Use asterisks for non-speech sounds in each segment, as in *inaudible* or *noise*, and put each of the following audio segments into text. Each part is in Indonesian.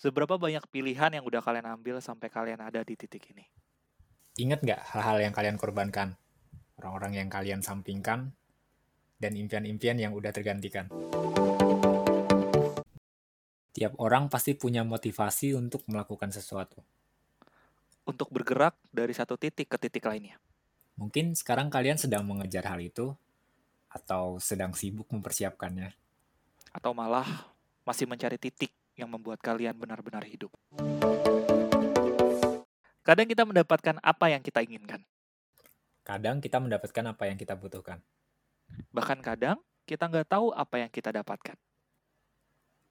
Seberapa banyak pilihan yang udah kalian ambil sampai kalian ada di titik ini? Ingat nggak hal-hal yang kalian korbankan? Orang-orang yang kalian sampingkan? Dan impian-impian yang udah tergantikan? Tiap orang pasti punya motivasi untuk melakukan sesuatu. Untuk bergerak dari satu titik ke titik lainnya. Mungkin sekarang kalian sedang mengejar hal itu, atau sedang sibuk mempersiapkannya. Atau malah masih mencari titik yang membuat kalian benar-benar hidup. Kadang kita mendapatkan apa yang kita inginkan. Kadang kita mendapatkan apa yang kita butuhkan. Bahkan kadang kita nggak tahu apa yang kita dapatkan.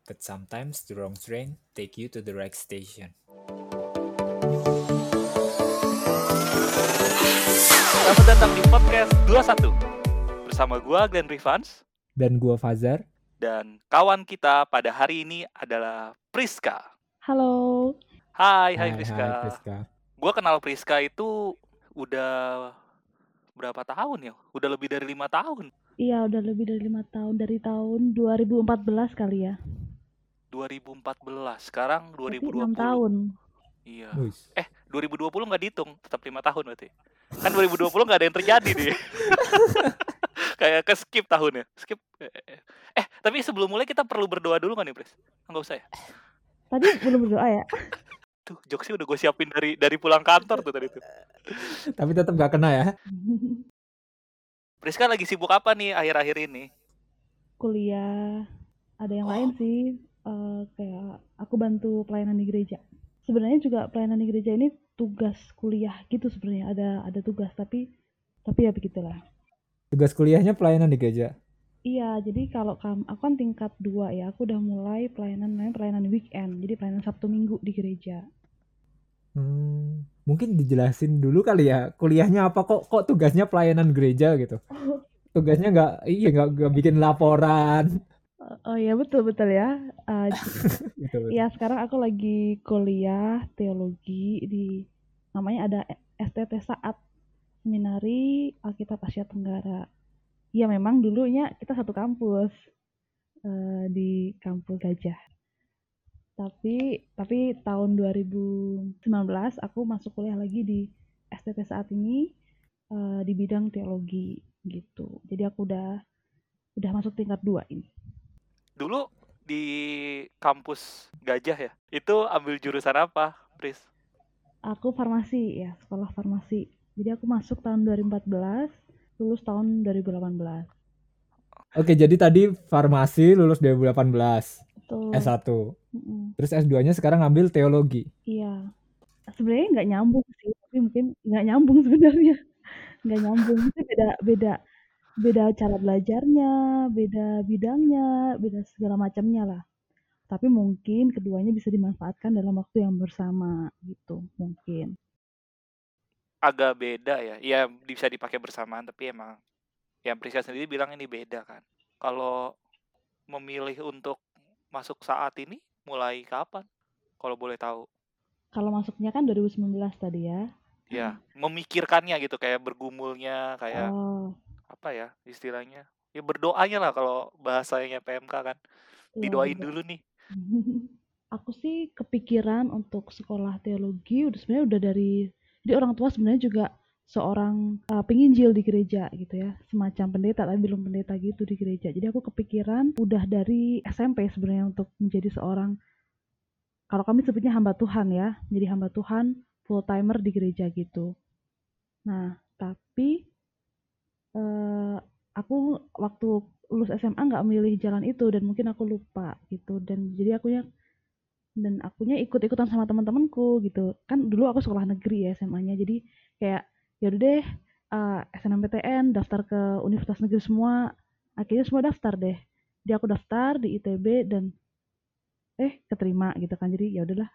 But sometimes the wrong train take you to the right station. Selamat datang di podcast 21 bersama gua Glenn Rivans dan gua Fazar dan kawan kita pada hari ini adalah Priska. Halo. Hai, hai, hai Priska. Hai Priska. Gue kenal Priska itu udah berapa tahun ya? Udah lebih dari lima tahun. Iya, udah lebih dari lima tahun dari tahun 2014 kali ya. 2014. Sekarang 2020. Berarti 6 tahun. Iya. Uish. Eh, 2020 nggak dihitung, tetap lima tahun berarti. Kan 2020 nggak ada yang terjadi nih. *laughs* kayak ke skip tahunnya skip eh tapi sebelum mulai kita perlu berdoa dulu kan nih Pris? Nggak usah ya? Tadi belum berdoa ya? *laughs* Tuh jokesnya udah gue siapin dari dari pulang kantor tuh tadi tuh. *laughs* Tapi tetap gak kena ya? *laughs* Priska lagi sibuk apa nih akhir-akhir ini? Kuliah. Ada yang oh. lain sih uh, kayak aku bantu pelayanan di gereja. Sebenarnya juga pelayanan di gereja ini tugas kuliah gitu sebenarnya. Ada ada tugas tapi tapi ya begitulah. Tugas kuliahnya pelayanan di gereja. Iya, jadi kalau kamu aku kan tingkat dua ya, aku udah mulai pelayanan namanya pelayanan weekend, jadi pelayanan Sabtu Minggu di gereja. Hmm, mungkin dijelasin dulu kali ya, kuliahnya apa kok kok tugasnya pelayanan gereja gitu. *laughs* Tugasnya nggak iya nggak bikin laporan. Oh iya betul betul ya. Uh, *laughs* *laughs* betul, betul. Ya sekarang aku lagi kuliah teologi di namanya ada STT Saat Seminari Alkitab Asia Tenggara. Ya memang dulunya kita satu kampus uh, di kampus Gajah. Tapi tapi tahun 2019 aku masuk kuliah lagi di STT saat ini uh, di bidang teologi gitu. Jadi aku udah udah masuk tingkat dua ini. Dulu di kampus Gajah ya, itu ambil jurusan apa, Pris? Aku farmasi ya, sekolah farmasi jadi aku masuk tahun 2014, lulus tahun 2018. Oke, jadi tadi farmasi lulus 2018. Betul. S1. Mm -mm. Terus S2-nya sekarang ngambil teologi. Iya. Sebenarnya nggak nyambung sih, tapi mungkin nggak nyambung *laughs* sebenarnya. Nggak nyambung sih beda beda beda cara belajarnya, beda bidangnya, beda segala macamnya lah. Tapi mungkin keduanya bisa dimanfaatkan dalam waktu yang bersama gitu, mungkin agak beda ya. Ya bisa dipakai bersamaan tapi emang yang Priska sendiri bilang ini beda kan. Kalau memilih untuk masuk saat ini mulai kapan? Kalau boleh tahu. Kalau masuknya kan 2019 tadi ya. Ya, memikirkannya gitu kayak bergumulnya kayak oh. apa ya istilahnya? Ya berdoanya lah kalau bahasanya PMK kan. Ya, Didoain betul. dulu nih. *laughs* Aku sih kepikiran untuk sekolah teologi udah sebenarnya udah dari jadi orang tua sebenarnya juga seorang uh, penginjil di gereja gitu ya. Semacam pendeta tapi belum pendeta gitu di gereja. Jadi aku kepikiran udah dari SMP sebenarnya untuk menjadi seorang kalau kami sebutnya hamba Tuhan ya. Menjadi hamba Tuhan full timer di gereja gitu. Nah tapi uh, aku waktu lulus SMA nggak memilih jalan itu dan mungkin aku lupa gitu. Dan jadi aku dan akunya ikut-ikutan sama teman-temanku gitu. Kan dulu aku sekolah negeri ya SMA-nya jadi kayak ya udah deh uh, SNMPTN daftar ke universitas negeri semua. Akhirnya semua daftar deh. Jadi aku daftar di ITB dan eh keterima gitu kan. Jadi ya udahlah.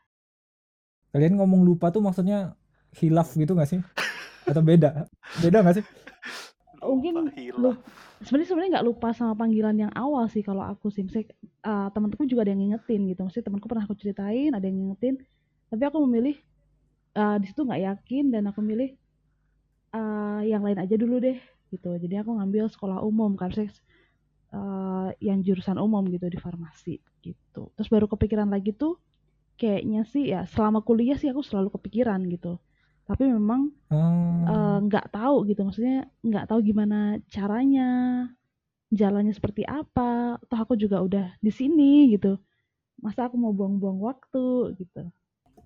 Kalian ngomong lupa tuh maksudnya hilaf gitu gak sih? Atau beda? Beda gak sih mungkin sebenarnya sebenarnya nggak lupa sama panggilan yang awal sih kalau aku sih. Misalnya uh, teman-temanku juga ada yang ngingetin gitu. Maksudnya temanku pernah aku ceritain ada yang ngingetin. Tapi aku memilih uh, di situ nggak yakin dan aku milih uh, yang lain aja dulu deh gitu. Jadi aku ngambil sekolah umum kan saya eh, yang jurusan umum gitu di farmasi gitu. Terus baru kepikiran lagi tuh kayaknya sih ya selama kuliah sih aku selalu kepikiran gitu. Tapi memang Oh. eh, nggak tahu gitu, maksudnya nggak tahu gimana caranya, jalannya seperti apa. Toh aku juga udah di sini gitu. Masa aku mau buang-buang waktu gitu.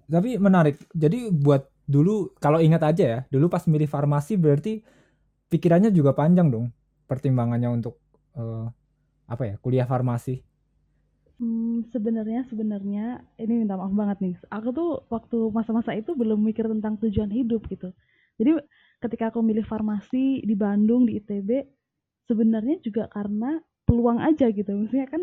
Tapi menarik. Jadi buat dulu kalau ingat aja ya, dulu pas milih farmasi berarti pikirannya juga panjang dong pertimbangannya untuk eh, apa ya kuliah farmasi. Hmm, sebenarnya sebenarnya ini minta maaf banget nih. Aku tuh waktu masa-masa itu belum mikir tentang tujuan hidup gitu. Jadi ketika aku milih farmasi di Bandung di ITB, sebenarnya juga karena peluang aja gitu. Maksudnya kan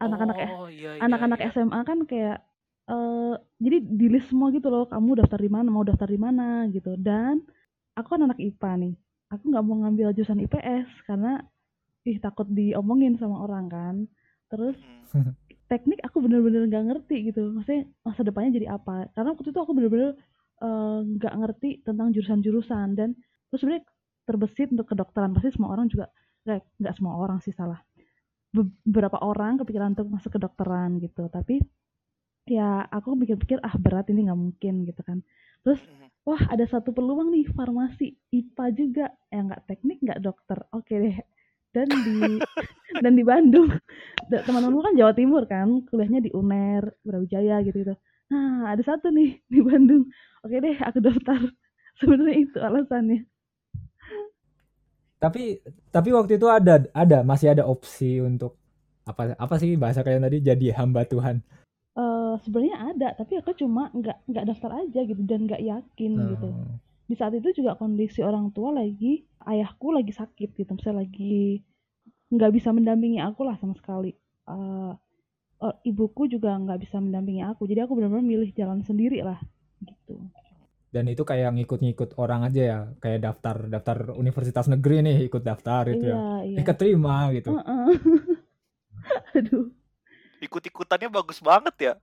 anak-anak oh, iya, iya, anak-anak iya. SMA kan kayak eh jadi di list semua gitu loh, kamu daftar di mana, mau daftar di mana gitu. Dan aku kan anak IPA nih. Aku nggak mau ngambil jurusan IPS karena ih takut diomongin sama orang kan. Terus Hmm. *laughs* teknik aku bener-bener nggak ngerti gitu. Maksudnya masa depannya jadi apa? Karena waktu itu aku bener-bener eh, nggak ngerti tentang jurusan-jurusan. Dan terus sebenarnya terbesit untuk kedokteran. Pasti semua orang juga nggak nggak semua orang sih salah. Be- beberapa orang kepikiran untuk masuk kedokteran gitu. Tapi ya aku pikir-pikir ah berat ini nggak mungkin gitu kan. Terus Hmm. wah ada satu peluang nih farmasi IPA juga. Ya nggak teknik nggak dokter? Oke deh. Dan di *laughs* dan di Bandung Teman-temanku kan Jawa Timur kan kuliahnya di UNER Brawijaya gitu gitu. Nah ada satu nih *laughs* di Bandung. Oke deh aku daftar. *laughs* Sebenarnya itu alasannya. Tapi tapi waktu itu ada ada masih ada opsi untuk apa apa sih bahasa kalian tadi? Jadi hamba Tuhan. Eh sebenarnya ada tapi aku cuma nggak nggak daftar aja gitu dan nggak yakin gitu. Hmm. di saat itu juga kondisi orang tua lagi ayahku lagi sakit gitu. Misalnya lagi nggak bisa mendampingi aku lah sama sekali Eh, eh, ibuku juga nggak bisa mendampingi aku jadi aku benar-benar milih jalan sendiri lah gitu Dan itu kayak ngikut-ngikut orang aja ya, kayak daftar daftar universitas negeri nih ikut daftar itu ya. iya iya Eh keterima gitu. Heeh. *laughs* aduh Ikut-ikutannya bagus banget ya.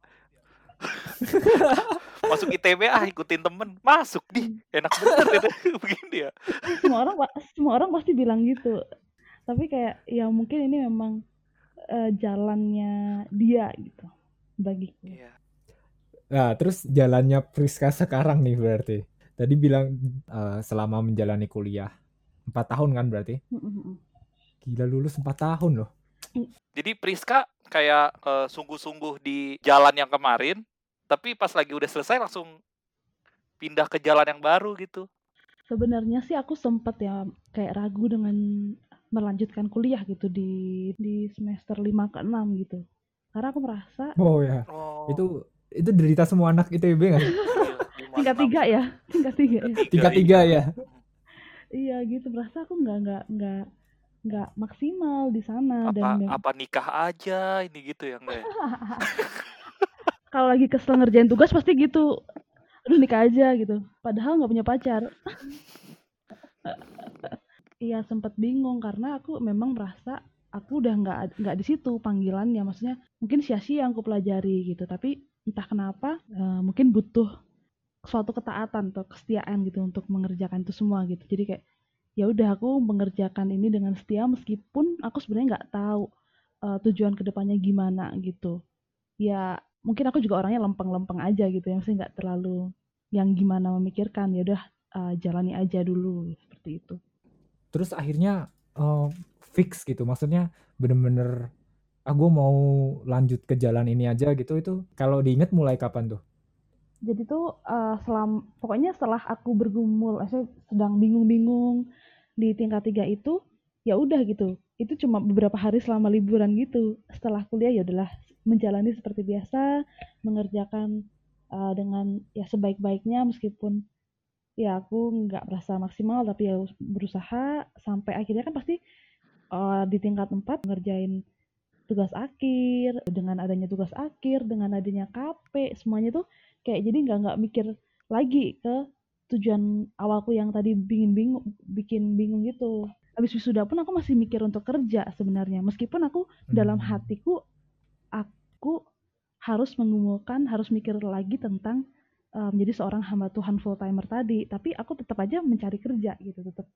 *laughs* Masuk ITB ah ikutin temen masuk nih enak bener gitu. *laughs* begini ya semua orang semua orang pasti bilang gitu tapi kayak ya mungkin ini memang eh, jalannya dia gitu bagiku Iya. Nah, terus jalannya Priska sekarang nih berarti. Tadi bilang eh, selama menjalani kuliah empat tahun kan berarti. Gila lulus empat tahun loh. jadi Priska kayak eh, sungguh-sungguh di jalan yang kemarin tapi pas lagi udah selesai langsung pindah ke jalan yang baru gitu sebenarnya sih aku sempat ya kayak ragu dengan melanjutkan kuliah gitu di di semester 5 ke 6 gitu. Karena aku merasa Oh ya, oh. Itu itu derita semua anak ITB nggak sih? *laughs* tingkat tiga ya tingkat tiga ya. Tingkat tiga. ya. iya gitu. Merasa aku nggak nggak nggak nggak maksimal di sana apa dan apa nikah aja ini gitu ya enggak *laughs* kalau lagi kesel ngerjain tugas pasti gitu. Aduh nikah aja gitu. Padahal nggak punya pacar *laughs* iya sempat bingung karena aku memang merasa aku udah nggak nggak di situ panggilannya. Maksudnya mungkin sia-sia yang aku pelajari gitu tapi entah kenapa eh, mungkin butuh suatu ketaatan atau kesetiaan gitu untuk mengerjakan itu semua gitu. Jadi kayak ya udah aku mengerjakan ini dengan setia meskipun aku sebenarnya nggak tahu eh, tujuan ke depannya gimana gitu. Ya mungkin aku juga orangnya lempeng-lempeng aja gitu ya maksudnya nggak terlalu yang gimana memikirkan. Ya udah eh, jalani aja dulu seperti itu Terus akhirnya eh, fix gitu. Maksudnya bener-bener ah gue mau lanjut ke jalan ini aja gitu itu kalau diinget mulai kapan tuh? jadi tuh eh, selam pokoknya setelah aku bergumul saya sedang bingung-bingung di tingkat tiga itu ya udah gitu itu cuma beberapa hari selama liburan gitu setelah kuliah ya udahlah menjalani seperti biasa mengerjakan eh, dengan ya sebaik-baiknya meskipun ya aku nggak merasa maksimal tapi ya berusaha sampai akhirnya kan pasti eh, di tingkat 4 ngerjain tugas akhir dengan adanya tugas akhir dengan adanya KP semuanya tuh kayak jadi nggak nggak mikir lagi ke tujuan awalku yang tadi bikin bingung bikin bingung gitu habis wisuda pun aku masih mikir untuk kerja sebenarnya meskipun aku dalam Hmm. hatiku aku harus mengumumkan harus mikir lagi tentang eh, menjadi seorang hamba Tuhan full timer tadi tapi aku tetap aja mencari kerja gitu tetap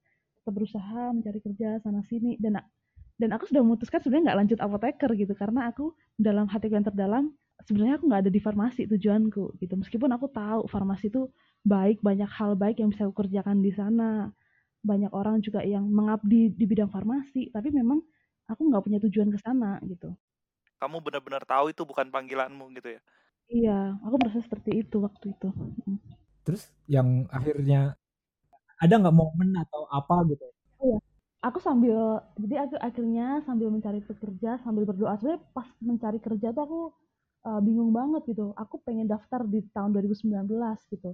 tetap berusaha mencari kerja sana sini. Dan dan aku sudah memutuskan sebenarnya nggak lanjut apoteker gitu karena aku dalam hatiku yang terdalam sebenarnya aku nggak ada di farmasi tujuanku gitu. Meskipun aku tahu farmasi itu baik banyak hal baik yang bisa aku kerjakan di sana. Banyak orang juga yang mengabdi di bidang farmasi tapi memang aku nggak punya tujuan ke sana gitu. Kamu benar-benar tahu itu bukan panggilanmu gitu ya. Iya aku merasa seperti itu waktu itu. Mm. Terus yang akhirnya ada nggak momen atau apa gitu? aku sambil jadi aku akhirnya sambil mencari pekerja sambil berdoa. Sebenarnya pas mencari kerja tuh aku uh, bingung banget gitu. Aku pengen daftar di tahun 2019 gitu.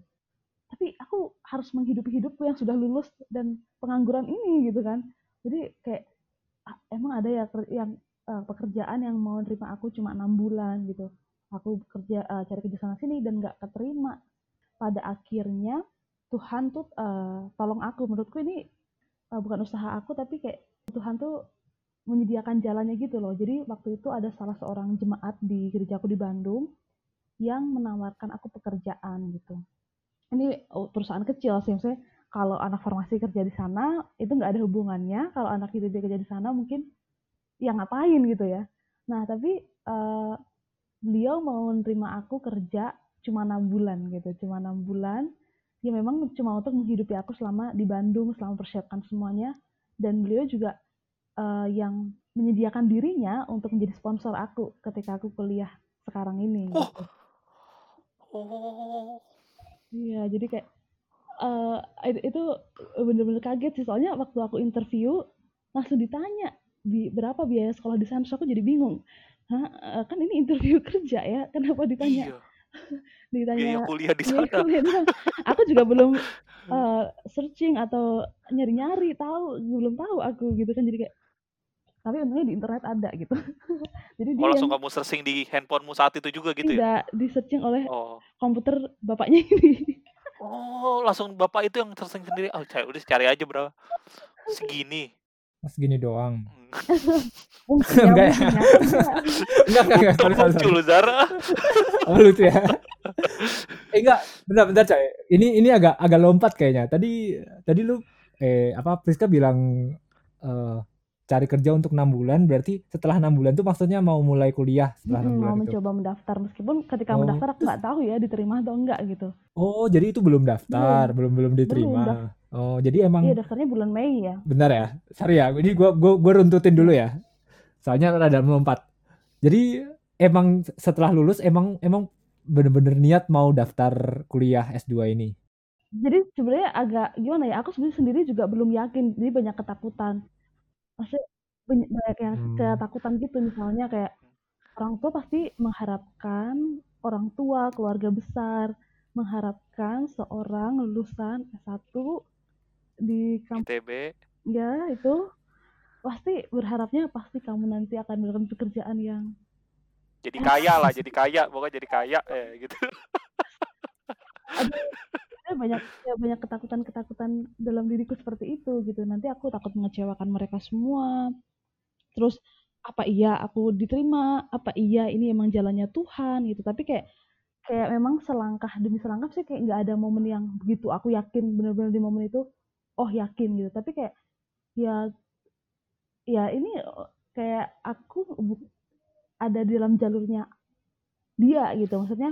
Tapi aku harus menghidupi hidupku yang sudah lulus dan pengangguran ini gitu kan. Jadi kayak ah, emang ada ya yang uh, pekerjaan yang mau nerima aku cuma enam bulan gitu aku kerja uh, cari kerja sana sini dan nggak keterima. Pada akhirnya Tuhan tuh uh, tolong aku. Menurutku ini uh, bukan usaha aku tapi kayak Tuhan tuh menyediakan jalannya gitu loh. Jadi waktu itu ada salah seorang jemaat di gerejaku di Bandung yang menawarkan aku pekerjaan gitu. Ini oh, perusahaan kecil sih. Maksudnya kalau anak farmasi kerja di sana itu nggak ada hubungannya. Kalau anak ITB kerja di sana mungkin ya ngapain gitu ya. Nah tapi uh, beliau mau menerima aku kerja cuma enam bulan gitu cuma enam bulan ya memang cuma untuk menghidupi aku selama di Bandung selama persiapkan semuanya dan beliau juga uh, yang menyediakan dirinya untuk menjadi sponsor aku ketika aku kuliah sekarang ini Oh. gitu. Oh. Iya, jadi kayak uh, itu bener-bener kaget sih soalnya waktu aku interview langsung ditanya bi berapa biaya sekolah di sana terus aku jadi bingung. Hah, kan ini interview *laughs* kerja ya, kenapa ditanya Iya. *laughs* ditanya Biaya kuliah di sana. kuliah doang? Aku juga belum uh, *laughs* searching atau nyari-nyari tahu, belum tahu aku gitu kan jadi kayak tapi untungnya di internet ada gitu. jadi dia Oh langsung yang kamu searching di handphonemu saat itu juga gitu ya? tidak di searching oleh Oh. komputer bapaknya ini. Oh, langsung bapak itu yang searching sendiri. Oh, cari, udah cari aja berapa. Segini. Mas gini doang. Mungkin *laughs* Enggak ya? Enggak, enggak, enggak. Sorry, sorry, sorry. Muncul Zara. Oh, lucu ya. eh, enggak, bentar, bentar, coy. Ini ini agak agak lompat kayaknya. Tadi tadi lu eh apa Priska bilang eh cari kerja untuk enam bulan berarti setelah enam bulan tuh maksudnya mau mulai kuliah setelah enam Mm-mm, bulan mau itu. mencoba mendaftar meskipun ketika Oh, mendaftar aku nggak tahu ya diterima atau enggak gitu. Oh, jadi itu belum daftar, belum belum diterima. Belum, oh, jadi emang Iya daftarnya bulan Mei ya. Bentar ya, sorry ya. Ini gua gua gua runtutin dulu ya. Soalnya rada melompat. Jadi emang setelah lulus emang emang bener-bener niat mau daftar kuliah S2 ini. Jadi sebenarnya agak gimana ya? Aku sebenarnya sendiri juga belum yakin. Jadi banyak ketakutan. Maksudnya banyak, banyak yang Hmm. ketakutan gitu misalnya kayak orang tua pasti mengharapkan orang tua keluarga besar mengharapkan seorang lulusan S1 di kampus ITB. ya itu pasti berharapnya pasti kamu nanti akan melakukan pekerjaan yang Jadi kaya lah, *laughs* jadi kaya. Pokoknya jadi kaya. Eh, gitu. Aduh ya banyak ya banyak ketakutan-ketakutan dalam diriku seperti itu gitu. Nanti aku takut mengecewakan mereka semua. Terus apa iya aku diterima? Apa iya ini emang jalannya Tuhan gitu. Tapi kayak kayak memang selangkah demi selangkah sih kayak nggak ada momen yang begitu aku yakin benar-benar di momen itu oh yakin gitu. Tapi kayak ya ya ini eh, kayak aku ada di dalam jalurnya dia gitu. Maksudnya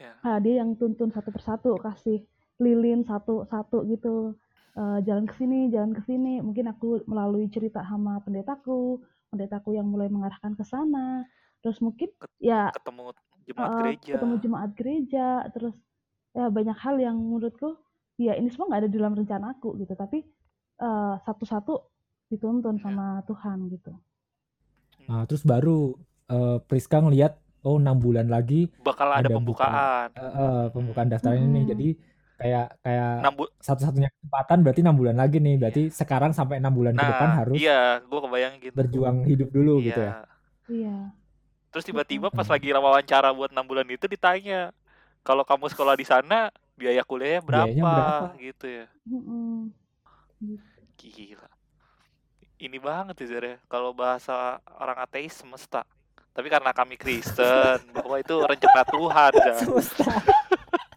Ya. ah, dia yang tuntun satu persatu kasih lilin satu-satu gitu Eh, jalan ke sini jalan ke sini mungkin aku melalui cerita sama pendetaku pendetaku yang mulai mengarahkan ke sana terus mungkin ya Ketemu jemaat eh, gereja. ketemu jemaat gereja terus ya banyak hal yang menurutku ya ini semua nggak ada di dalam rencana aku gitu tapi eh, satu-satu dituntun Ya. sama Tuhan gitu Nah, terus baru eh, Priska ngeliat oh enam bulan lagi Bakal ada ada pembukaan. eh, eh, pembukaan daftarnya nih. Mm-mm. Jadi kayak kayak bu- satu-satunya kesempatan berarti enam bulan lagi nih. Berarti sekarang sampai enam bulan ke depan Nah, harus iya, gue kebayang gitu. berjuang hidup dulu gitu ya. Iya. iya Terus tiba-tiba pas lagi wawancara buat enam bulan itu ditanya, kalau kamu sekolah di sana biaya kuliahnya berapa? Biayanya berapa? Gitu ya. Mm-mm. Gila. Ini banget ya Zara. Kalau bahasa orang ateis semesta. Tapi karena kami Kristen, bahwa itu rencana Tuhan, Zara. Semesta. *laughs*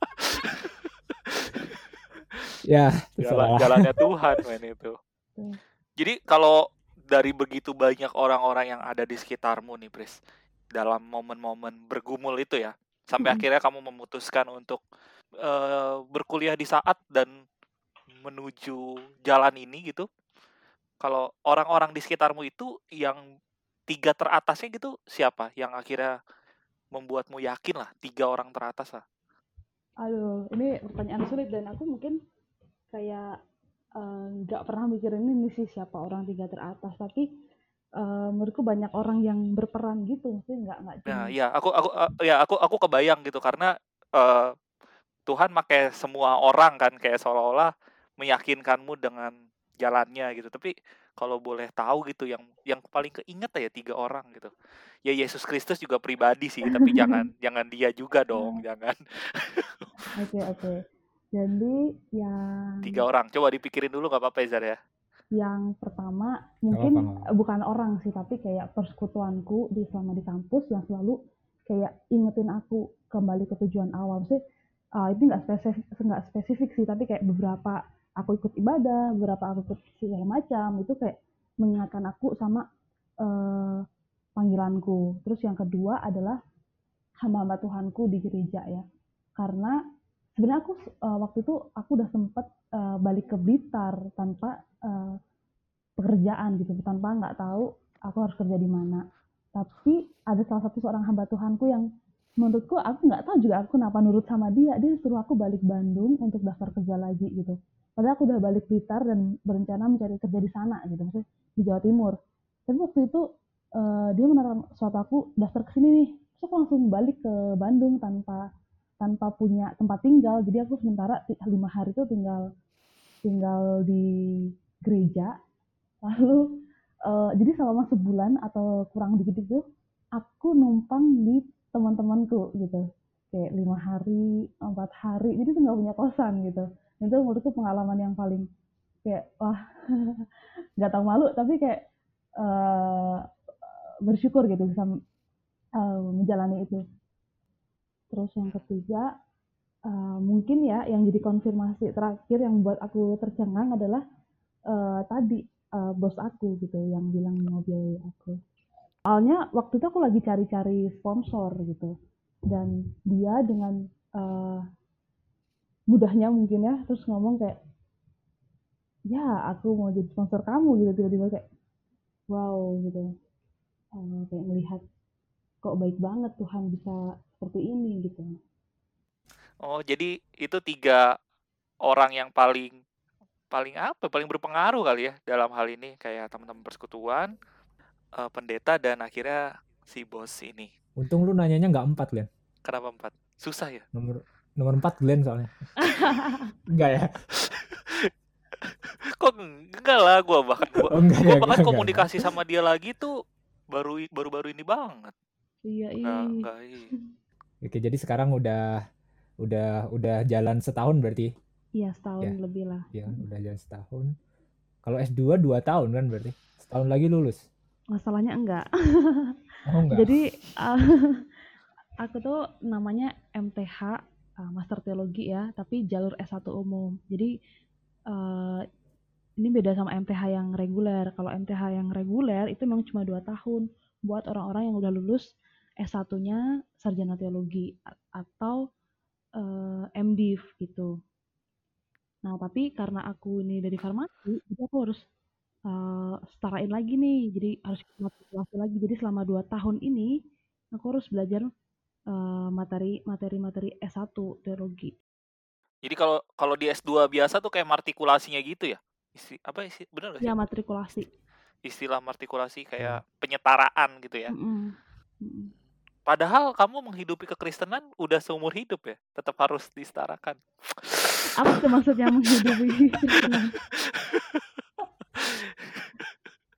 ya, Jalan, jalannya Tuhan men itu. Hmm. Jadi kalau dari begitu banyak orang-orang yang ada di sekitarmu nih, Pris, dalam momen-momen bergumul itu ya, sampai Mm-mm. akhirnya kamu memutuskan untuk eh, berkuliah di saat dan menuju jalan ini gitu. Kalau orang-orang di sekitarmu itu yang tiga teratasnya gitu siapa? Yang akhirnya membuatmu yakin lah tiga orang teratas lah. Aduh, ini pertanyaan sulit dan aku mungkin kayak eh, nggak pernah mikirin ini sih siapa orang tiga teratas, tapi eh, menurutku banyak orang yang berperan gitu, maksudnya nggak nggak Nah, ya aku aku eh, ya aku aku kebayang gitu karena eh, Tuhan pakai semua orang kan kayak seolah-olah meyakinkanmu dengan jalannya gitu. Tapi kalau boleh tahu gitu yang yang paling keinget ya tiga orang gitu. Ya Yesus Kristus juga pribadi sih, tapi jangan *laughs* jangan dia juga dong, jangan Oke oke. Jadi yang tiga orang. Coba dipikirin dulu nggak apa-apa ya Zar ya. yang pertama mungkin apa-apa, nggak apa-apa. bukan orang sih, tapi kayak persekutuanku di selama di kampus yang selalu kayak ingetin aku kembali ke tujuan awal. Maksudnya uh, itu nggak spesifik nggak spesifik sih, tapi kayak beberapa aku ikut ibadah, beberapa aku ikut segala macam itu kayak mengingatkan aku sama eh, panggilanku. Terus yang kedua adalah hamba-hamba Tuhanku di gereja ya. Karena sebenarnya aku eh, waktu itu aku udah sempet eh, balik ke Blitar tanpa eh, pekerjaan gitu, tanpa nggak tahu aku harus kerja di mana. Tapi ada salah satu seorang hamba Tuhanku yang menurutku aku nggak tahu juga aku kenapa nurut sama dia. Dia suruh aku balik Bandung untuk daftar kerja lagi gitu. Padahal aku udah balik Blitar dan berencana mencari kerja di sana gitu, maksudnya di Jawa Timur. Tapi waktu itu eh, dia menaruh suatu aku daftar ke sini nih. Terus aku langsung balik ke Bandung tanpa tanpa punya tempat tinggal. Jadi aku sementara lima hari itu tinggal tinggal di gereja. Lalu eh, jadi selama sebulan atau kurang dikit itu aku numpang di teman-temanku gitu. Kayak lima hari, empat hari. Jadi tuh nggak punya kosan gitu. Dan itu menurutku pengalaman yang paling kayak wah *laughs* nggak tahu malu tapi kayak eh, bersyukur gitu bisa eh, menjalani itu. Terus yang ketiga eh, mungkin ya yang jadi konfirmasi terakhir yang buat aku tercengang adalah eh, tadi eh, bos aku gitu yang bilang mau biayai aku. Soalnya waktu itu aku lagi cari-cari sponsor gitu dan dia dengan eh, mudahnya mungkin ya terus ngomong kayak ya aku mau jadi sponsor kamu gitu tiba-tiba kayak wow gitu Eh, kayak melihat kok baik banget Tuhan bisa seperti ini gitu Oh, jadi itu tiga orang yang paling paling apa? Paling berpengaruh kali ya dalam hal ini kayak teman-teman persekutuan, eh, pendeta dan akhirnya si bos ini. Untung lu nanyanya nggak empat, Glenn. Kenapa empat? Susah ya? Nomor nomor empat Glenn soalnya. *laughs* Enggak ya? *laughs* Kok enggak lah gua bahkan gua, Oh, enggak gua ya, bahkan enggak, enggak. komunikasi sama dia lagi tuh baru baru-baru ini banget. iya Enggak, ih enggak. iya. *laughs* Oke, jadi sekarang udah udah udah jalan setahun berarti. iya setahun Ya. lebih lah Ya, kan? udah jalan setahun. Kalau S2 dua tahun kan berarti. Setahun lagi lulus. masalahnya enggak *laughs* Oh enggak. jadi eh, *laughs* aku tuh namanya MTH eh, Master Teologi ya tapi jalur S1 umum jadi eh, ini beda sama MTH yang reguler kalau MTH yang reguler itu memang cuma dua tahun buat orang-orang yang udah lulus S1-nya sarjana teologi atau eh, MDiv gitu nah tapi karena aku ini dari farmasi jadi aku harus eh, setarain lagi nih jadi harus matrikulasi lagi jadi selama dua tahun ini aku harus belajar eh, materi materi materi S1 teologi Jadi kalau kalau di S2 biasa tuh kayak martikulasinya gitu ya? Isti, apa sih? Benar gak sih? ya matrikulasi Istilah martikulasi kayak penyetaraan gitu ya. Mm-mm. Mm-mm. Padahal kamu menghidupi kekristenan udah seumur hidup ya, tetap harus disetarakan. apa tuh maksudnya menghidupi? *laughs*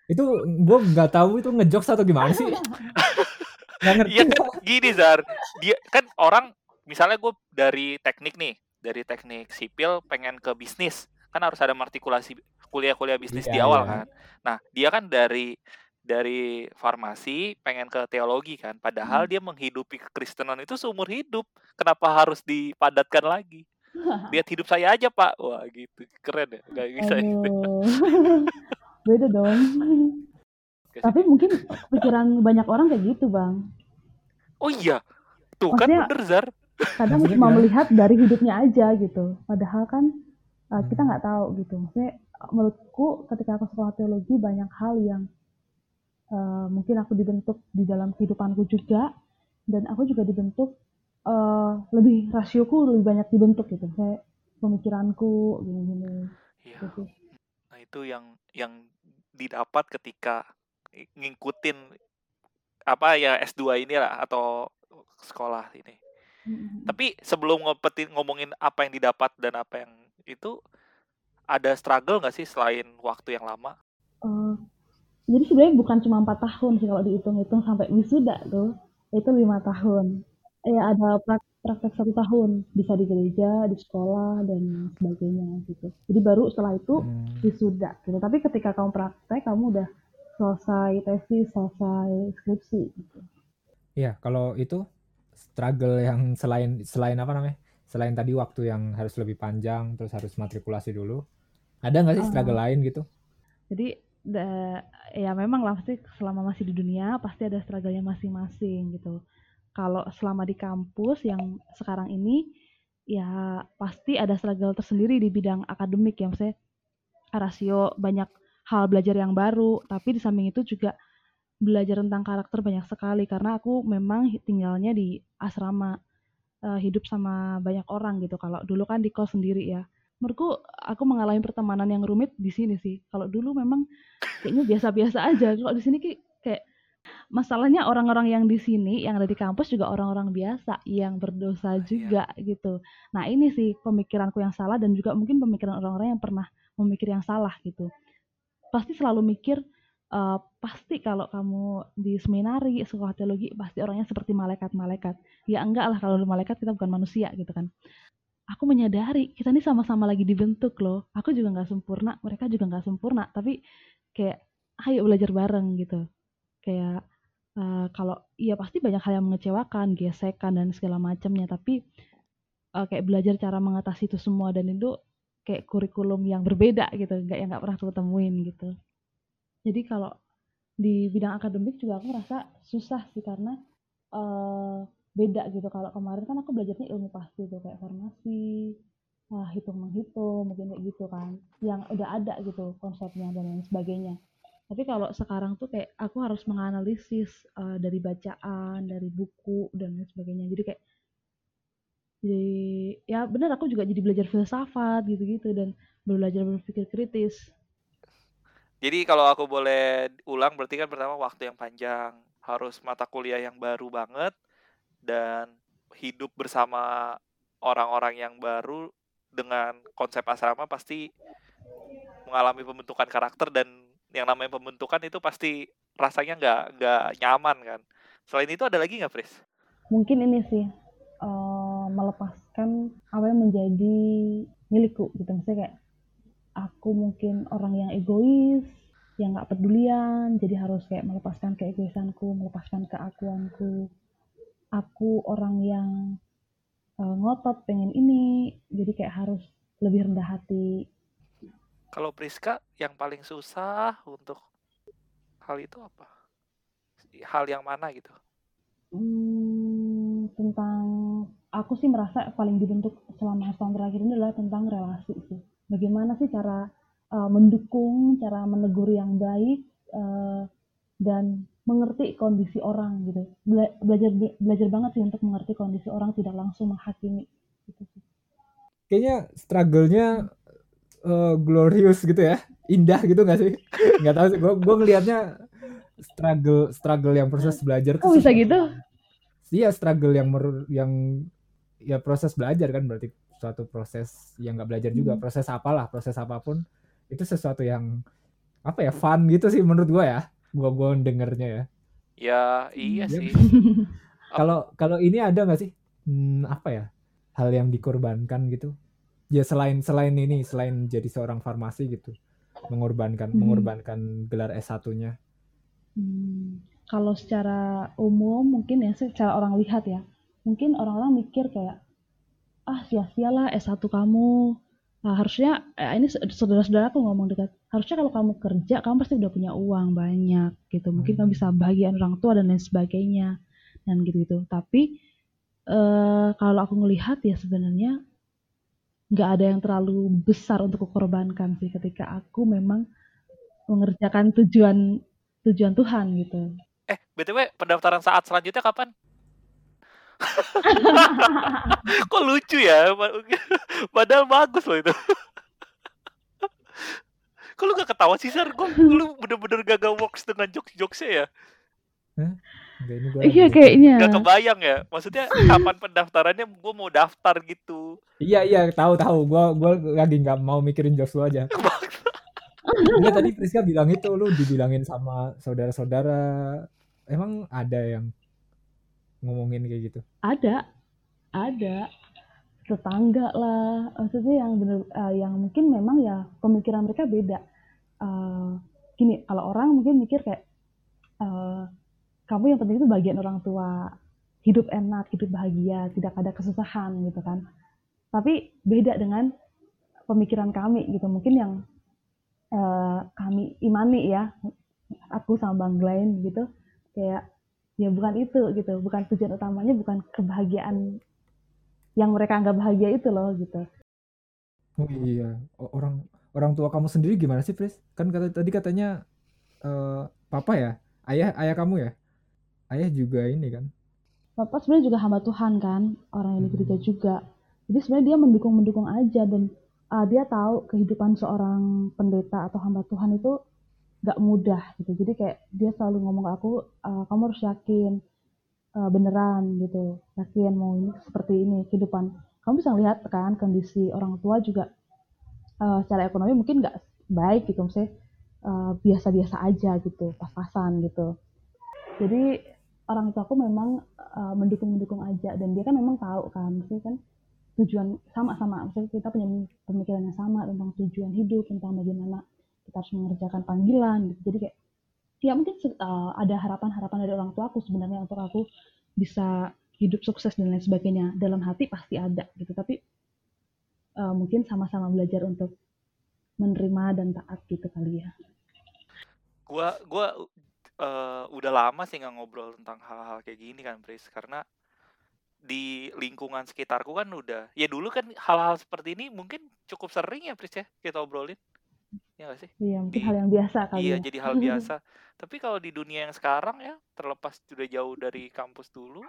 Itu gue nggak tahu itu ngejokes atau gimana sih? *laughs* Ngerti. Iya kan gini Zar, dia kan orang misalnya gue dari teknik nih, dari teknik sipil pengen ke bisnis, kan harus ada martikulasi kuliah-kuliah bisnis di Iya, awal iya. kan. Nah dia kan dari dari farmasi pengen ke teologi kan, padahal Hmm. dia menghidupi kekristenan itu seumur hidup, kenapa harus dipadatkan lagi? *laughs* Lihat hidup saya aja pak, wah gitu, keren ya, nggak bisa itu. Aduh. *laughs* beda dong? Tapi mungkin pikiran banyak orang kayak gitu, Bang. Oh iya, tuh kan Maksudnya- bener Zar. Kadang Maksudnya *laughs* cuma melihat dari hidupnya aja gitu. Padahal kan uh, kita nggak tahu gitu. Maksudnya menurutku ketika aku sekolah teologi banyak hal yang uh, mungkin aku dibentuk di dalam kehidupanku juga dan aku juga dibentuk uh, lebih rasioku lebih banyak dibentuk gitu. Kayak pemikiranku gini-gini Iya. gitu. Nah itu yang yang didapat ketika ngikutin apa ya S2 ini lah atau sekolah ini. Mm-mm. Tapi sebelum ngopetin ngomongin apa yang didapat dan apa yang itu ada struggle nggak sih selain waktu yang lama? Eh, jadi sebenarnya bukan cuma empat tahun sih kalau dihitung-hitung sampai wisuda tuh itu lima tahun ya ada prak- praktek satu tahun bisa di gereja di sekolah dan sebagainya gitu jadi baru setelah itu Hmm. wisuda gitu tapi ketika kamu praktek kamu udah selesai tesis selesai skripsi gitu Iya, kalau itu struggle yang selain selain apa namanya? Selain tadi waktu yang harus lebih panjang, terus harus matrikulasi dulu. Ada nggak sih Ah. struggle lain gitu? jadi da- ya memang lah pasti selama masih di dunia pasti ada struggle-nya masing-masing gitu. Kalau selama di kampus yang sekarang ini ya pasti ada struggle tersendiri di bidang akademik ya. Maksudnya rasio banyak hal belajar yang baru tapi di samping itu juga belajar tentang karakter banyak sekali karena aku memang tinggalnya di asrama eh, hidup sama banyak orang gitu. Kalau dulu kan di kos sendiri ya menurutku aku mengalami pertemanan yang rumit di sini sih. Kalau dulu memang kayaknya biasa-biasa aja. Kalau di sini kayak masalahnya orang-orang yang di sini yang ada di kampus juga orang-orang biasa yang berdosa juga gitu. Nah ini sih pemikiranku yang salah dan juga mungkin pemikiran orang-orang yang pernah memikir yang salah gitu. Pasti selalu mikir eh, pasti kalau kamu di seminari sekolah teologi pasti orangnya seperti malaikat-malaikat. Ya enggak lah kalau malaikat kita bukan manusia gitu kan aku menyadari kita ini sama-sama lagi dibentuk loh. Aku juga nggak sempurna mereka juga nggak sempurna. Tapi kayak ayo belajar bareng gitu. Kayak eh, kalau iya pasti banyak hal yang mengecewakan gesekan dan segala macamnya. Tapi eh, kayak belajar cara mengatasi itu semua dan itu kayak kurikulum yang berbeda gitu nggak yang nggak pernah aku temuin gitu. Jadi kalau di bidang akademik juga aku merasa susah sih karena eh, beda gitu. Kalau kemarin kan aku belajarnya ilmu pasti tuh kayak farmasi ah, hitung menghitung mungkin kayak gitu kan. Yang udah ada gitu konsepnya dan lain sebagainya. Tapi kalau sekarang tuh kayak aku harus menganalisis eh, dari bacaan dari buku dan lain sebagainya. Jadi kayak jadi ya benar aku juga jadi belajar filsafat gitu-gitu dan belajar berpikir kritis. Jadi kalau aku boleh ulang berarti kan pertama waktu yang panjang, harus mata kuliah yang baru banget dan hidup bersama orang-orang yang baru dengan konsep asrama pasti mengalami pembentukan karakter dan yang namanya pembentukan itu pasti rasanya nggak nggak nyaman kan. Selain itu ada lagi nggak, Pris? mungkin ini sih eh, melepaskan apa yang menjadi milikku gitu maksudnya kayak aku mungkin orang yang egois yang nggak pedulian jadi harus kayak melepaskan keegoisanku melepaskan keakuanku aku orang yang eh, ngotot pengen ini jadi kayak harus lebih rendah hati Kalau Priska yang paling susah untuk hal itu apa? Hal yang mana gitu? Hmm, tentang aku sih merasa paling dibentuk selama setahun terakhir ini adalah tentang relasi sih. Bagaimana sih cara uh, mendukung, cara menegur yang baik uh, dan mengerti kondisi orang gitu. Bela- belajar belajar banget sih untuk mengerti kondisi orang tidak langsung menghakimi gitu sih. Kayaknya struggle-nya eh, glorious gitu ya. Indah gitu nggak sih? *laughs* Nggak tahu sih. Gue gue ngelihatnya struggle struggle yang proses belajar Kok tuh bisa gitu? Iya struggle yang mer- yang ya proses belajar kan berarti suatu proses yang nggak belajar juga Hmm. proses apalah proses apa pun itu sesuatu yang apa ya fun gitu sih menurut gua ya gua gua dengernya ya. Ya iya Iya. sih. *laughs* kalau kalau ini ada nggak sih? Hmm, apa ya? Hal yang dikorbankan gitu. Ya selain selain ini selain jadi seorang farmasi gitu. Mengorbankan Hmm. mengorbankan gelar S1-nya Hmm, kalau secara umum mungkin ya secara orang lihat ya. Mungkin orang-orang mikir kayak ah sia-sialah S1 kamu. Nah, harusnya eh, ini saudara-saudaraku ngomong dekat harusnya kalau kamu kerja kamu pasti udah punya uang banyak gitu mungkin kamu bisa bahagian orang tua dan lain sebagainya dan gitu-gitu tapi eh kalau aku ngelihat ya sebenarnya nggak ada yang terlalu besar untuk kukorbankan sih ketika aku memang mengerjakan tujuan tujuan Tuhan gitu Eh, BTW pendaftaran saat selanjutnya kapan? *laughs* Kok lucu ya? Pa- Padahal bagus loh itu. Kok lu gak ketawa sih, Sar? Kok lu bener-bener gagal works dengan jokes-jokesnya ya? Gua iya kayaknya Gak kebayang ya? Maksudnya kapan pendaftarannya gue mau daftar gitu. Iya iya tahu tahu. Gua gua lagi nggak mau mikirin jokes lu aja. Enggak tadi Priska bilang itu lu dibilangin sama saudara-saudara. Emang ada yang ngomongin kayak gitu? ada ada tetangga lah. Maksudnya yang bener eh, yang mungkin memang ya pemikiran mereka beda. Eh, gini kalau orang mungkin mikir kayak eh, kamu yang penting itu bagian orang tua. Hidup enak hidup bahagia tidak ada kesusahan gitu kan. Tapi beda dengan pemikiran kami gitu. Mungkin yang eh, kami imani ya aku sama Bang Glenn gitu kayak ya bukan itu gitu. Bukan tujuan utamanya bukan kebahagiaan yang mereka anggap bahagia itu loh gitu Oh iya, orang orang tua kamu sendiri gimana sih, Pris? Kan kata tadi katanya eh papa ya, ayah ayah kamu ya, ayah juga ini kan. Bapak sebenarnya juga hamba Tuhan kan orang yang di Hmm. gereja juga jadi sebenarnya dia mendukung mendukung aja dan uh, dia tahu kehidupan seorang pendeta atau hamba Tuhan itu gak mudah gitu jadi kayak dia selalu ngomong ke aku uh, kamu harus yakin uh, beneran gitu. Yakin mau ini seperti ini kehidupan. Kamu bisa lihat kan kondisi orang tua juga uh, secara ekonomi mungkin gak baik gitu misalnya uh, biasa-biasa aja gitu pas-pasan gitu. Jadi orang tua aku memang uh, mendukung-mendukung aja dan dia kan memang tahu kan maksudnya kan tujuan sama-sama maksudnya kita punya pemikiran yang sama tentang tujuan hidup tentang bagaimana kita harus mengerjakan panggilan gitu. Jadi kayak ya mungkin uh, ada harapan-harapan dari orang tua aku sebenarnya untuk aku bisa hidup sukses dan lain sebagainya dalam hati pasti ada gitu tapi uh, mungkin sama-sama belajar untuk menerima dan taat gitu kali ya Gua gua eh, udah lama sih nggak ngobrol tentang hal-hal kayak gini kan, Pris. Karena di lingkungan sekitarku kan udah ya dulu kan hal-hal seperti ini mungkin cukup sering ya Pris ya kita obrolin. Ya gak sih? iya mungkin Di- hal yang biasa kali Iya, ya jadi hal *laughs* biasa. Tapi kalau di dunia yang sekarang ya, terlepas sudah jauh dari kampus dulu,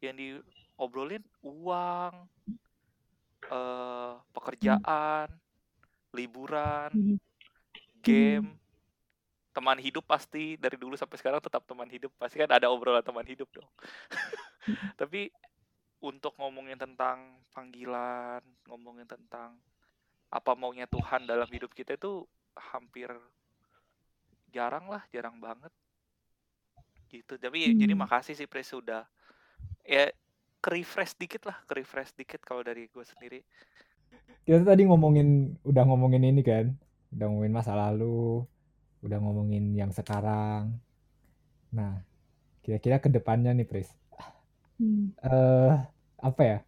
yang diobrolin uang, eh, pekerjaan, liburan, Mhm. game, teman hidup pasti dari dulu sampai sekarang tetap teman hidup. Pasti kan ada obrolan teman hidup dong. *laughs* Tapi untuk ngomongin tentang panggilan, ngomongin tentang apa maunya Tuhan dalam hidup kita itu hampir jarang lah, jarang banget. Gitu. Tapi jadi Hmm. makasih sih Pres sudah ya ke-refresh dikit lah, ke-refresh dikit kalau dari gue sendiri. Kita tadi ngomongin udah ngomongin ini kan, udah ngomongin masa lalu, udah ngomongin yang sekarang. Nah, kira-kira ke depannya nih, Pris. Hmm. Eh, apa ya?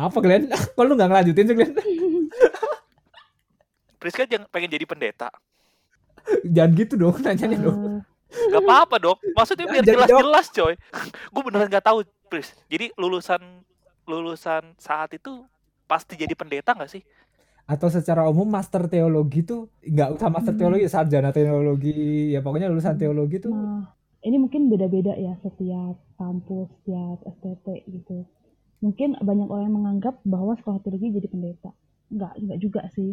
Apa Glenn? *laughs* Kok lu nggak ngelanjutin sih Glenn? *laughs* Priska jangan pengen jadi pendeta. Jangan gitu dong, *laughs* nanyanya dong. Eh, Gak apa-apa dong. Maksudnya biar jelas-jelas coy. gue beneran gak tahu Pris. Jadi lulusan lulusan saat itu pasti jadi pendeta gak sih? Atau secara umum master teologi tuh nggak usah master Hmm. teologi, sarjana teologi, ya pokoknya lulusan teologi tuh Nah, ini mungkin beda-beda ya setiap kampus, setiap STT gitu. Mungkin banyak orang yang menganggap bahwa sekolah teologi jadi pendeta. Enggak, enggak juga sih.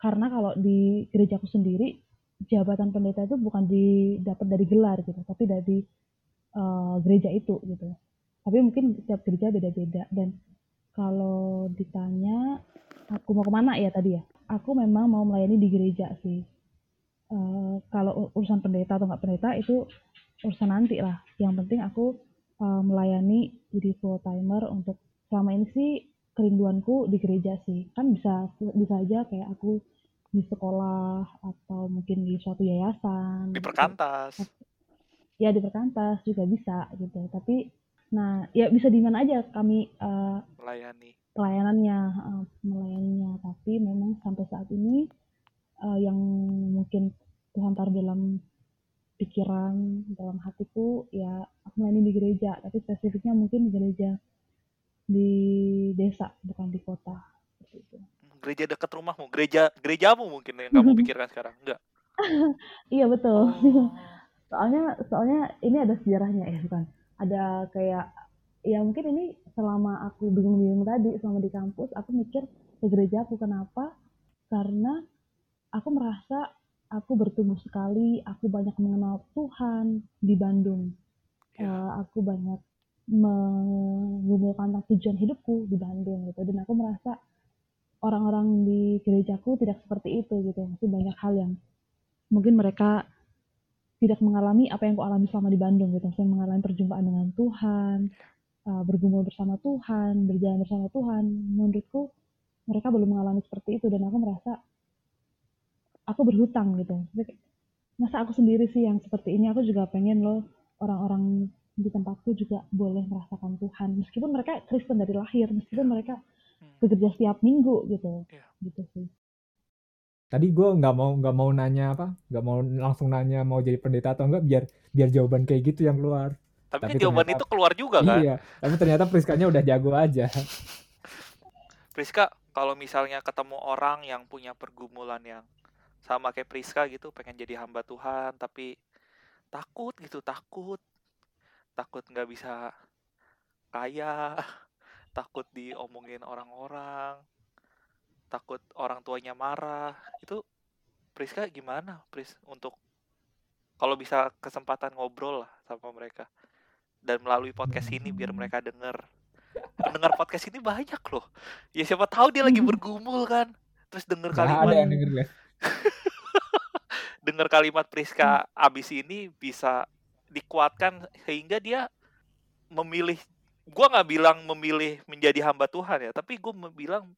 Karena kalau di gerejaku sendiri, jabatan pendeta itu bukan didapat dari gelar gitu, tapi dari eh, gereja itu gitu. Tapi mungkin setiap gereja beda-beda. Dan kalau ditanya aku mau ke mana ya tadi ya, aku memang mau melayani di gereja sih. Eh, kalau urusan pendeta atau nggak pendeta itu urusan nanti lah. Yang penting aku eh, melayani jadi full timer untuk selama ini sih kerinduanku di gereja sih. Kan bisa bisa aja kayak aku di sekolah atau mungkin di suatu yayasan. Di gitu. perkantas. Ya di perkantas juga bisa gitu. Tapi nah ya bisa di mana aja kami eh, Melayani. pelayanannya uh, melayaninya tapi memang sampai saat ini uh, yang mungkin Tuhan taruh dalam pikiran dalam hatiku ya aku melayani di gereja tapi spesifiknya mungkin di gereja di desa bukan di kota seperti itu. Gereja dekat rumahmu gereja gerejamu mungkin yang kamu *laughs* pikirkan sekarang enggak? *laughs* Iya betul. Oh. *laughs* soalnya soalnya ini ada sejarahnya ya bukan. Ada kayak ya mungkin ini selama aku bingung-bingung tadi selama di kampus aku mikir ke gereja aku kenapa? Karena aku merasa aku bertumbuh sekali, aku banyak mengenal Tuhan di Bandung. Ya. Uh, aku banyak mengumpulkan tentang tujuan hidupku di Bandung gitu. Dan aku merasa orang-orang di gerejaku tidak seperti itu gitu. Masih banyak hal yang mungkin mereka tidak mengalami apa yang aku alami selama di Bandung gitu. Saya mengalami perjumpaan dengan Tuhan, uh, bergumul bersama Tuhan, berjalan bersama Tuhan. Menurutku mereka belum mengalami seperti itu dan aku merasa aku berhutang gitu masa aku sendiri sih yang seperti ini aku juga pengen loh orang-orang di tempatku juga boleh merasakan Tuhan meskipun mereka Kristen dari lahir meskipun mereka Hmm. bekerja setiap minggu gitu Iya. gitu sih Tadi gue nggak mau nggak mau nanya apa, nggak mau langsung nanya mau jadi pendeta atau enggak biar biar jawaban kayak gitu yang keluar. tapi, Tapi jawaban ternyata- itu keluar juga kan Iya, tapi ternyata Priskanya udah jago aja. Priska kalau misalnya ketemu orang yang punya pergumulan yang sama kayak Priska gitu pengen jadi hamba Tuhan tapi takut gitu takut. Takut nggak bisa kaya *laughs* takut diomongin orang-orang takut orang tuanya marah. Itu Priska gimana Pris untuk kalau bisa kesempatan ngobrol lah sama mereka dan melalui podcast ini biar mereka denger. Pendengar podcast ini banyak loh. Ya siapa tahu dia lagi bergumul kan terus denger kalimat ada yang denger ya. Dengar kalimat Priska abis ini bisa dikuatkan sehingga dia memilih gua nggak bilang memilih menjadi hamba Tuhan ya tapi gue bilang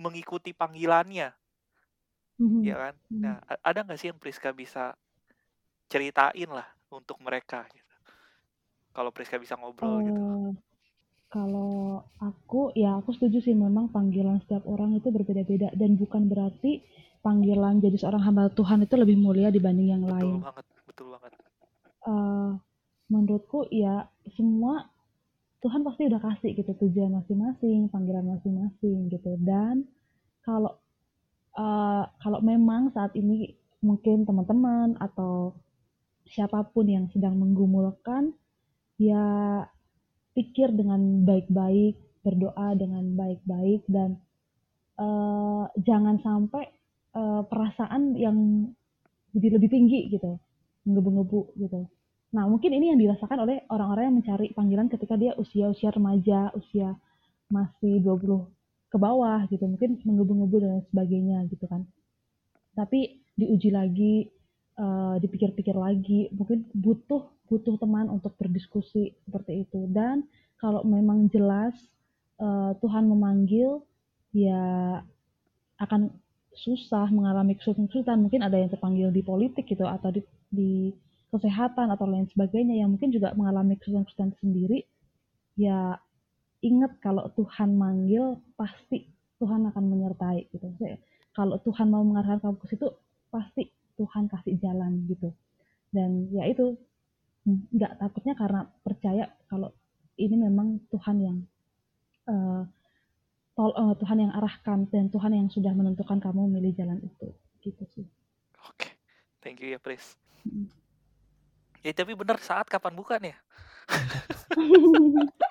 mengikuti panggilannya. Mhm. ya kan? Mhm. nah ada nggak sih yang Priska bisa ceritain lah untuk mereka gitu? Kalau Priska bisa ngobrol gitu. Eh, kalau aku ya aku setuju sih memang panggilan setiap orang itu berbeda-beda dan bukan berarti panggilan jadi seorang hamba Tuhan itu lebih mulia dibanding yang betul lain. banget betul banget Eh, menurutku ya semua Tuhan pasti udah kasih gitu tujuan masing-masing, panggilan masing-masing gitu. Dan kalau eh, kalau memang saat ini mungkin teman-teman atau siapa pun yang sedang menggumulkan ya pikir dengan baik-baik, berdoa dengan baik-baik dan eh, jangan sampai eh, perasaan yang jadi lebih tinggi gitu, menggebu-gebu gitu. Nah, mungkin ini yang dirasakan oleh orang-orang yang mencari panggilan ketika dia usia-usia remaja, usia masih 20 ke bawah gitu, mungkin menggebu-gebu dan sebagainya gitu kan. Tapi diuji lagi, eh, dipikir-pikir lagi, mungkin butuh butuh teman untuk berdiskusi seperti itu. Dan kalau memang jelas eh, Tuhan memanggil, ya akan susah mengalami kesulitan-kesulitan. Mungkin ada yang terpanggil di politik gitu atau di, di kesehatan atau lain sebagainya yang mungkin juga mengalami kesulitan-kesulitan sendiri. Ya ingat kalau Tuhan manggil pasti Tuhan akan menyertai gitu. Maksudnya, Kalau Tuhan mau mengarahkan kamu ke situ pasti Tuhan kasih jalan gitu. Dan ya itu nggak takutnya karena percaya kalau ini memang Tuhan yang eh, eh, Tuhan yang arahkan dan Tuhan yang sudah menentukan kamu memilih jalan itu gitu sih. oke thank you ya Pris Mm. ya tapi bener saat kapan bukan ya *laughs*